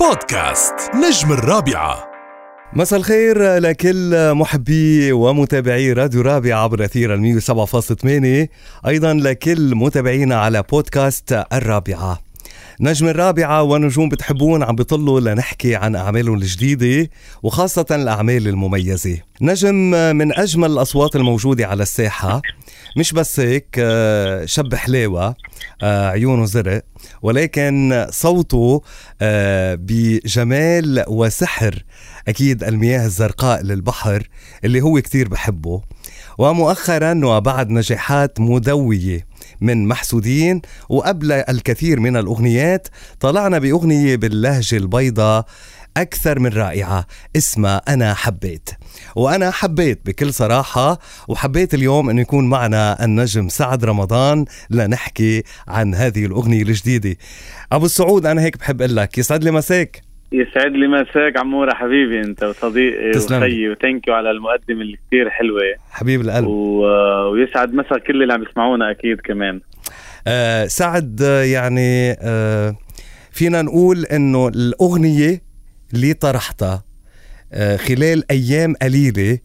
بودكاست نجم الرابعة. مساء الخير لكل محبي ومتابعي راديو رابع عبر أثير ال 107.8 أيضا لكل متابعينا على بودكاست الرابعة. نجم الرابعة ونجوم بتحبون عم بيطلوا لنحكي عن أعمالهم الجديدة وخاصة الأعمال المميزة. نجم من أجمل الأصوات الموجودة على الساحة. مش بس هيك آه، شب حلاوة آه، عيونه زرق ولكن صوته آه، بجمال وسحر. أكيد المياه الزرقاء للبحر اللي هو كتير بحبه. ومؤخرا وبعد نجاحات مدوية من محسودين وقبل الكثير من الأغنيات طلعنا بأغنية باللهجة البيضاء أكثر من رائعة. اسمها أنا حبيت. وأنا حبيت بكل صراحة وحبيت اليوم أن يكون معنا النجم سعد رمضان لنحكي عن هذه الأغنية الجديدة. أبو السعود أنا هيك بحب أقول لك يسعد لي مساك. يسعد لي مساك عمورة حبيبي أنت وصديقي تسلم. وخيي وثانك على المقدمة اللي كثير حلوة. حبيب القلب. و... ويسعد مسا كل اللي عم يسمعونا أكيد كمان. آه سعد آه، يعني آه فينا نقول إنه الأغنية اللي طرحتها آه خلال أيام قليلة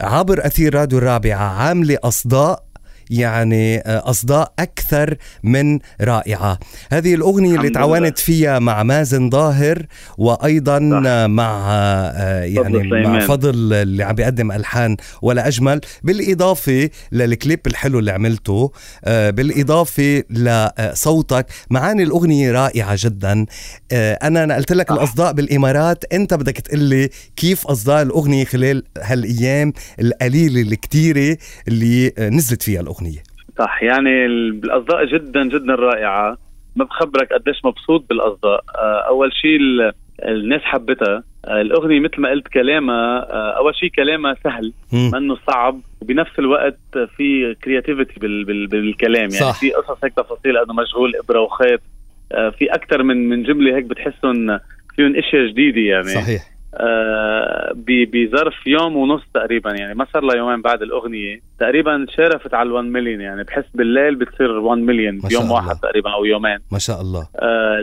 عبر أثير راديو الرابعة عاملة أصداء يعني آه، أصداء أكثر من رائعة. هذه الأغنية اللي تعاونت فيها مع مازن ظاهر وأيضا صح. مع آه، يعني فضل مع. فضل اللي عم بيقدم ألحان ولا أجمل. بالإضافة للكليب الحلو اللي عملته آه، بالإضافة لصوتك. معاني الأغنية رائعة جدا. أنا نقلت لك صح. الأصداء بالإمارات. أنت بدك تقلي كيف أصداء الأغنية خلال هالأيام القليلة الكتيرة اللي نزلت فيها الأغنية. صح يعني ال- الاصداء جدا جدا رائعة. ما بخبرك قديش مبسوط بالأصداء. آه، أول شيء ال... الناس حبتها. آه، الأغنية مثل ما قلت كلامها آه، أول شيء كلامها سهل. منه صعب. وبنفس الوقت في كرياتيفيتي بال بال بالكلام. يعني صح. في قصص هيك تفاصيل أنه مشغول إبرة وخيط. في أكثر من من جملة هيك بتحسهم فيهم إشياء جديدة يعني. صحيح. بظرف يوم ونص تقريبا. يعني ما صار لها يومين بعد الأغنية. تقريبا شارفت على ال 1 مليون يعني بحس بالليل بتصير 1 مليون بيوم الله. واحد تقريبا أو يومين. ما شاء الله. آه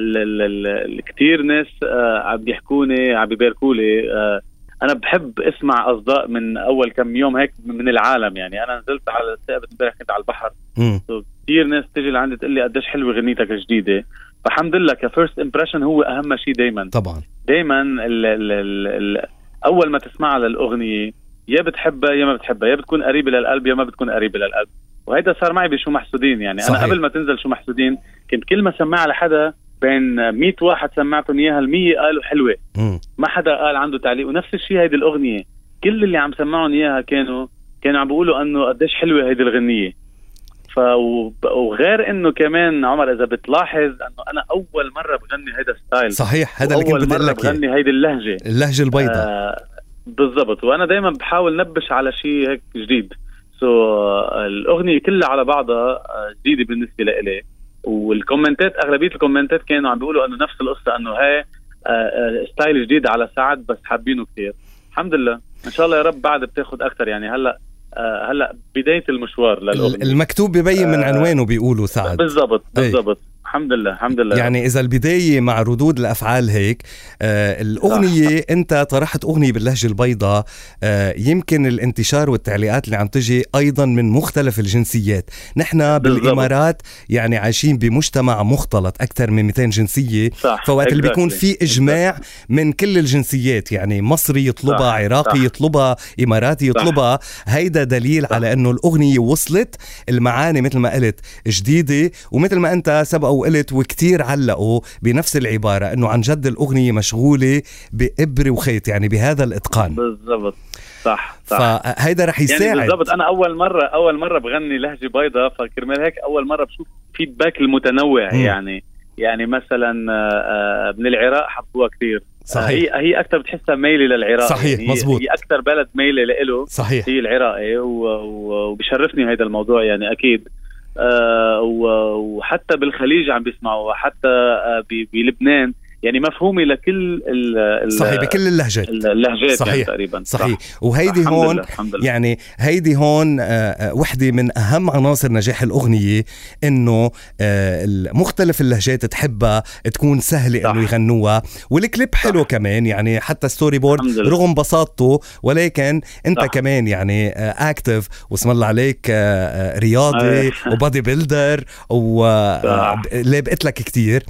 كتير ناس آه عم بيحكوني عم بيباركوا لي آه أنا بحب أسمع أصداء من أول كم يوم هيك من العالم. يعني أنا نزلت على الثابت امبارح كنت على البحر. كثير ناس تيجي لعندي تقول لي قديش حلوة غنيتك الجديدة. فالحمد لله ك first impression هو أهم شيء دائما طبعا. دائما أول ما تسمعها للأغنية يا بتحبها يا ما بتحبها يا بتكون قريبة للقلب يا ما بتكون قريبة للقلب. وهيدا صار معي بشو محسودين يعني. صحيح. أنا قبل ما تنزل شو محسودين كنت كل ما سمعها لحدا بين 100 واحد سمعتهم إياها ال100 قالوا حلوة. مم. ما حدا قال عنده تعليق. ونفس الشيء هيدي الأغنية. كل اللي عم سمعهم إياها كانوا كانوا عم بيقولوا إنه قديش حلوة هيدي الغنية. وغير إنه كمان عمر إذا بتلاحظ إنه أنا أول مرة بغني هيدا style. صحيح هذا اللي كنت بدي أقول لك. بغني هيدي اللهجة. اللهجة البيضاء. آه بالضبط. وأنا دائما بحاول نبش على شيء هيك جديد. so, الأغنية كلها على بعضها آه، جديدة بالنسبة لإلي. والكومنتات أغلبية الكومنتات كانوا عم بيقولوا إنه نفس القصة إنه هي آه، آه، style جديد على سعد بس حابينه كثير الحمد لله. إن شاء الله يا رب بعد بتاخذ أكثر يعني هلأ آه، هلا بداية المشوار للأغنية. المكتوب ببين من آه، عنوانه بيقولوا سعد. بالضبط أي. بالضبط. الحمد لله الحمد لله يعني إذا البداية مع ردود الأفعال هيك آه الأغنية أنت طرحت أغنية باللهجة البيضاء آه يمكن الانتشار والتعليقات اللي عم تجي أيضا من مختلف الجنسيات نحن. بالإمارات يعني عايشين بمجتمع مختلط أكثر من 200 جنسية صح فوقت اللي بيكون. في إجماع من كل الجنسيات يعني مصري يطلبها صح، عراقي صح. يطلبها إماراتي صح. يطلبها هيدا دليل على إنه الأغنية وصلت المعاني مثل ما قلت جديدة ومثل ما أنت سبق وقلت وكتير علقوا بنفس العبارة إنه عن جد الأغنية مشغولة بإبرة وخيط يعني بهذا الإتقان. بالضبط. صح صح. فهيدا رح يعني يساعد. بالضبط. أنا أول مرة أول مرة بغني لهجة بيضاء فكرمال هيك أول مرة بشوف فيدباك المتنوع مم. يعني. يعني مثلا آه، آه، من العراق حبوها كثير صحيح. هي هي أكثر بتحسها ميله للعراق. صحيح، يعني هي- مزبوط. هي أكثر بلد ميله له صحيح. هي العراقي وبشرفني هذا الموضوع يعني أكيد. وحتى بالخليج عم بيسمعوا حتى آه بلبنان. يعني مفهومه لكل ال صحيح بكل اللهجات اللهجات يعني صحيح تقريبا صحيح صح. وهيدي الحمد هون لله الحمد لله يعني هيدي هون آه، آه، وحدة من أهم عناصر نجاح الأغنية إنه آه، مختلف اللهجات تحبها تكون سهلة. إنه يغنوها والكليب حلو صح. كمان يعني حتى story board. رغم بساطته ولكن أنت صح. كمان يعني active واسم الله عليك رياضي. و body builder. ولابقت لك كثير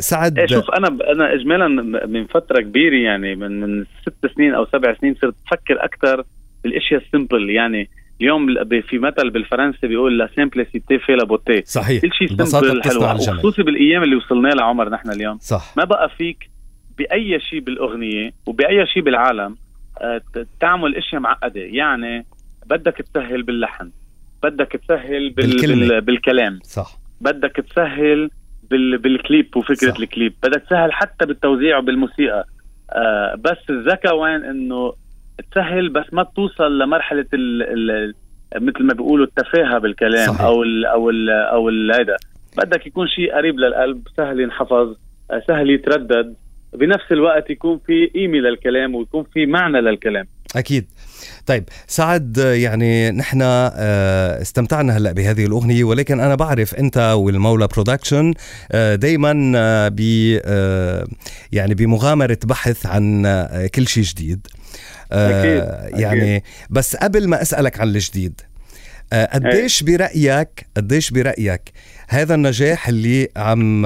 سعد شوف أنا أنا اجمالا من فترة كبيرة يعني من من ست سنين أو سبع سنين صرت أفكر أكثر بالإشياء ال simple يعني اليوم في مثل بالفرنسي بيقول la simplicité fait la beauté صحيح. كل شيء simple حلو. وخصوصي بالأيام اللي وصلنا لها عمر نحن اليوم. صح. ما بقى فيك بأي شيء بالأغنية وبأي شيء بالعالم آه، تعمل إشياء معقدة. يعني بدك تسهل باللحن بدك تسهل بال... بالكلمة. بال... بالكلام. صح. بدك تسهل. بالكليب وفكرة صح. الكليب بدك تسهل حتى بالتوزيع وبالموسيقى آه بس الذكاء وين إنه تسهل بس ما توصل لمرحلة ال... ال... مثل ما بيقولوا التفاهة بالكلام صحيح. أو ال... أو ال... أو. هيدا بدك يكون شيء قريب للقلب سهل ينحفظ آه، سهل يتردد بنفس الوقت يكون في قيمه للكلام ويكون في معنى للكلام أكيد. طيب سعد يعني نحن آه، استمتعنا هلأ بهذه الأغنية ولكن أنا بعرف أنت والمولى برودكشن دائما ب يعني بمغامرة بحث عن آه، كل شيء جديد. آه، أكيد، أكيد. يعني بس قبل ما أسألك عن الجديد قديش برأيك قديش برأيك هذا النجاح اللي عم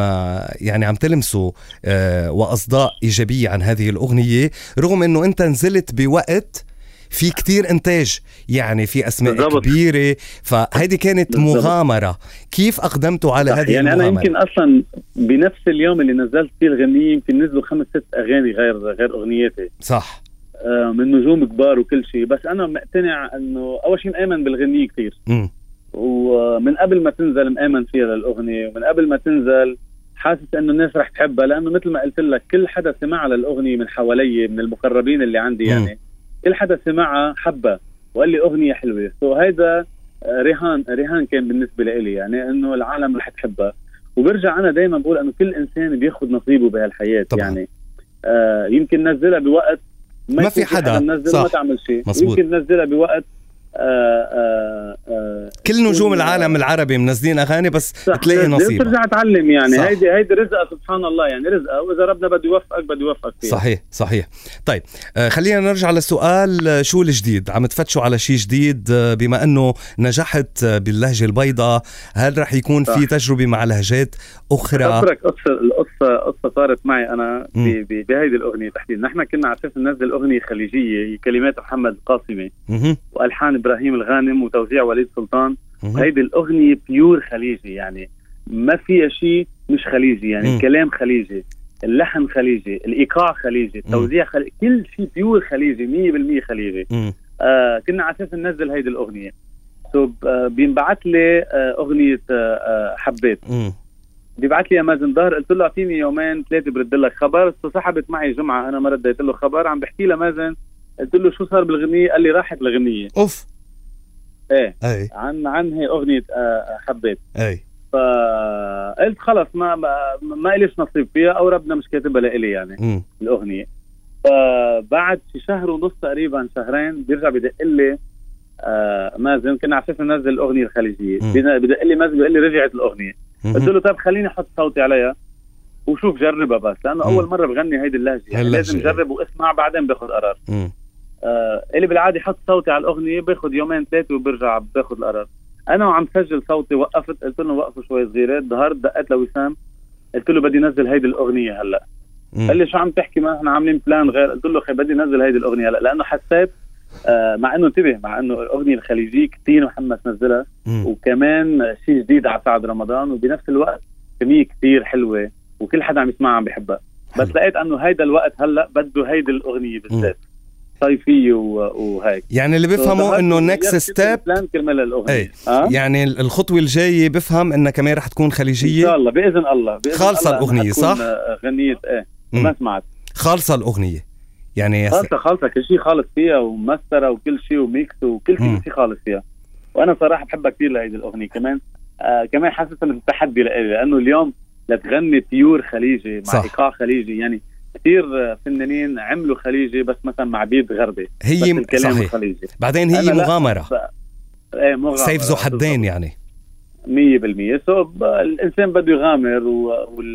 يعني عم تلمسه آه، وأصداء إيجابية عن هذه الأغنية رغم إنه أنت نزلت بوقت في كتير إنتاج يعني في أسماء بالضبط. كبيرة فهيدي كانت بالضبط. مغامرة. كيف أقدمتوا على هذه يعني أنا المغامرة؟ يمكن أصلا بنفس اليوم اللي نزلت فيه الغنية يمكن نزلوا خمس ست أغاني غير غير أغنياتي. صح. آه، من نجوم كبار وكل شيء. بس أنا مقتنع إنه أول شيء مآمن بالغنية كثير ومن قبل ما تنزل مآمن فيها للأغنية ومن قبل ما تنزل حاسس إنه الناس رح تحبها لأنه مثل ما قلت لك كل حدا سمعها للأغنية من حوالي من المقربين اللي عندي. يعني كل حدا سمعها حبها وقال لي أغنية حلوة سو هيدا آه، رهان رهان كان بالنسبة لي يعني إنه العالم رح تحبها وبرجع أنا دائما بقول إنه كل إنسان بياخذ نصيبه بهالحياة طبعاً. يعني آه يمكن نزلها بوقت ما يكون في حدا. منزل صح. وما تعمل شيء. يمكن نزلها بوقت آه آه كل نجوم العالم العربي منزلين أغاني بس صح. بتلاقي نصيبها. ترجع تعلم يعني. صح. هيدي هيدي رزقها سبحان الله يعني رزقها. وإذا ربنا بده يوفقك بده يوفقك فيها. صحيح صحيح. طيب آه خلينا نرجع للسؤال آه، شو الجديد؟ عم تفتشوا على شيء جديد؟ آه، بما إنه نجحت باللهجة البيضاء هل رح يكون في صح. تجربة مع لهجات أخرى؟ خبرك قصة القصة قصة صارت معي أنا بهيدي الأغنية تحديدا. نحن كنا على أساس ننزل أغنية خليجية هي كلمات محمد القاسمي. وألحان إبراهيم الغانم وتوزيع وليد سلطان. هيدي الأغنية بيور خليجي يعني ما فيها شيء مش خليجي يعني مم. الكلام خليجي اللحن خليجي الإيقاع خليجي التوزيع خليجي كل شيء pure خليجي 100% خليجي. مم. آه كنا على أساس ننزل هيدي الأغنية. so آه بينبعث لي آه أغنية آه آه حبيت. مم. بيبعث لي يا مازن ضاهر قلت له أعطيني يومين ثلاثة برد لك خبر. سحبت معي جمعة أنا ما رديت له خبر عم بحكي لمازن قلت له شو صار بالغنية؟ قال لي راحت الغنية. أوف. إيه أي عن عن هي أغنية آه حبيت أي فقلت خلص ما ما, ما إليش نصيب فيها أو ربنا مش كاتبها لإلي يعني مم. الأغنية فبعد شي شهر ونص تقريبا شهرين بيرجع بدق لي آه مازن كنا على أساس ننزل الاغنيه الخليجية بدق لي مازن بيقول لي رجعت الأغنية قلت. له طيب خليني أحط صوتي عليها وشوف جربها بس لأنه. أول مرة بغني هيدي اللهجة يعني لازم إيه. جرب وأسمع بعدين باخذ قرار. آه اللي بالعادة يحط صوتي على الأغنية باخذ يومين ثلاثة وبرجع باخذ القرار أنا وعم سجل صوتي وقفت قلت له وقفوا شوي صغيره ظهرت دقيت لوسام قلت له بدي نزل هيدي الأغنية هلأ مم. قال لي شو عم تحكي ما إحنا عاملين بلان غير قلت له خي بدي نزل هيدي الأغنية هلأ لأنه حسيت آه مع إنه انتبه مع إنه الأغنية الخليجية كثير محمس نزلها. وكمان شيء جديد على سعد رمضان وبنفس الوقت كمية كثير حلوة وكل حدا عم يسمعها عم بحبها بس. لقيت إنه هيدا الوقت هلأ بده هيدي الأغنية بالذات صيفية و- وهيك. يعني اللي بيفهموا إنه next step كرمال الأغنية. إيه. يعني الخطوة الجاية بفهم إنها كمان رح تكون إن شاء خليجيه الله بإذن الله بإذن خالصة الله تكون، صح؟ آه، غنية إيه. مم. ما سمعت. خالصة الأغنية. يعني خالصة خالصة كل شيء خالص فيها ومسترة وكل شيء و mix وكل. شيء شيء خالص فيها. وأنا صراحة بحبها كثير لهيدي الأغنية. كمان آه كمان حاسس انه تحدي لإلي لأنه اليوم لتغني pure خليجي مع صح. إيقاع خليجي. يعني كثير فنانين عملوا خليجي بس مثلا مع بيت غربي. هي الكلام صحيح. الخليجي بعدين هي. مغامرة. إيه مغامرة سيف ذو حدين يعني. 100% سو الإنسان بده يغامر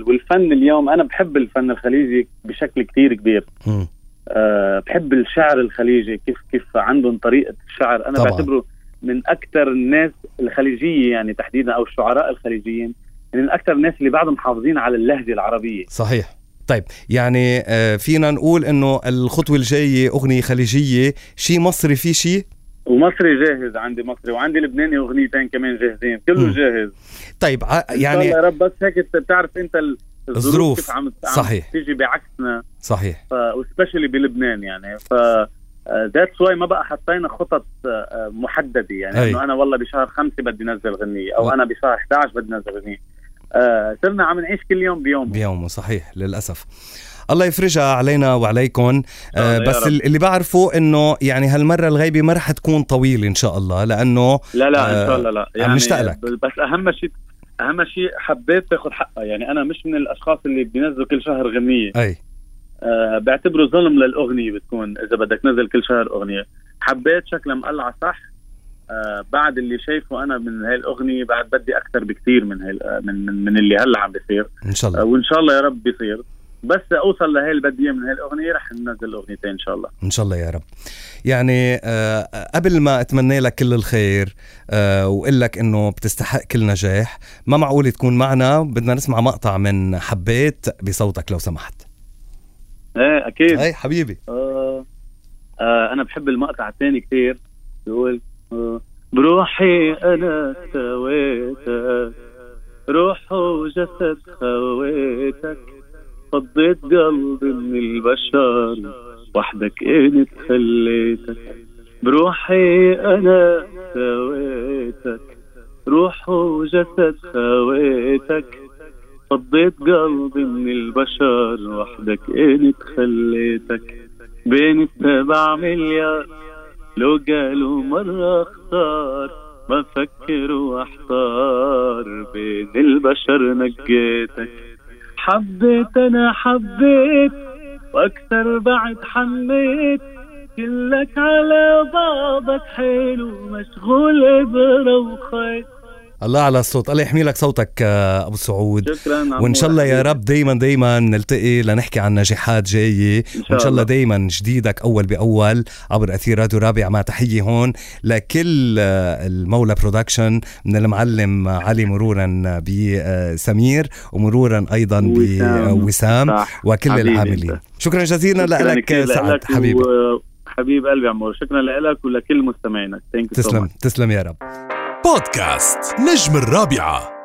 والفن اليوم أنا بحب الفن الخليجي بشكل كتير كبير. مم. أه بحب الشعر الخليجي كيف كيف عندهم طريقة الشعر. أنا طبعاً. بعتبره من أكثر الناس الخليجية يعني تحديدا أو الشعراء الخليجيين من أكثر الناس اللي بعدهم محافظين على اللهجة العربية. صحيح. طيب يعني آه، فينا نقول إنه الخطوة الجاية أغنية خليجية شيء مصري في شيء ومصري جاهز عندي مصري وعندي لبناني أغنيتين كمان جاهزين كله مم. جاهز طيب يعني يا رب بس هيك بتعرف أنت ال- الظروف. كيف عم صحيح. تيجي بعكسنا صحيح و specially بلبنان يعني ف that's why ما بقى حطينا خطط آه، محددة يعني. إنه أنا والله بشهر خمسة بدي نزل غنية أو أنا بشهر 11 بدي نزل غنية آه، صرنا عم نعيش كل يوم بيوم بيومه صحيح للأسف. الله يفرجها علينا وعليكم. آه يا بس اللي بعرفه إنه يعني هالمرة الغيبة ما رح تكون طويلة إن شاء الله لأنه لا لا آه، ان شاء الله لا. يعني نشتاق لك. بس أهم شيء أهم شيء حبيت تاخذ حقها. يعني أنا مش من الأشخاص اللي بينزلوا كل شهر غنية. أي. آه بعتبره ظلم للأغنية بتكون إذا بدك تنزل كل شهر أغنية. حبيت شكلها مقلعة صح. آه بعد اللي شايفه أنا من هاي الأغنية بعد بدي أكثر بكثير من هاي آه، من من, اللي هلأ عم بيصير. إن شاء آه الله وإن شاء الله يا رب بيصير. بس أوصل لهي البدية من هاي الأغنية رح ننزل أغنيتين إن شاء الله. إن شاء الله يا رب. يعني آه قبل ما أتمنى لك كل الخير آه وأقول لك إنه بتستحق كل نجاح ما معقول تكون معنا. بدنا نسمع مقطع من حبيت بصوتك لو سمحت. إيه أكيد. اي حبيبي. آه آه أنا بحب المقطع الثاني كثير بيقول آه بروحي أنا سويتك روح وجسد خويتك فضيت قلبي من البشر وحدك انت خليتك بروحي أنا سويتك روح وجسد خويتك فضيت قلبي من البشر وحدك انت خليتك بين السبع مليار لو قالوا مرة اختار ما فكر وأحتار. بين البشر نقيتك. حبيت أنا حبيت وأكثر بعد حنيت كلك على بعضك حلو مشغول وخيط الله على الصوت الله يحمي لك صوتك آه، أبو سعود شكرا وإن شاء الله يا. رب دايما دايما نلتقي لنحكي عن نجاحات جاية إن وإن شاء الله دايما جديدك أول بأول عبر أثير راديو رابع مع تحية هون لكل آه، المولى برودكشن من المعلم علي مرورا بسمير ومرورا أيضا وسام. بوسام. وكل العاملين. شكرا جزيلا لك سعد حبيبي. حبيب قلبي عمور شكرا لك ولكل مستمعينك تسلم تسلم يا رب بودكاست نجم الرابعة.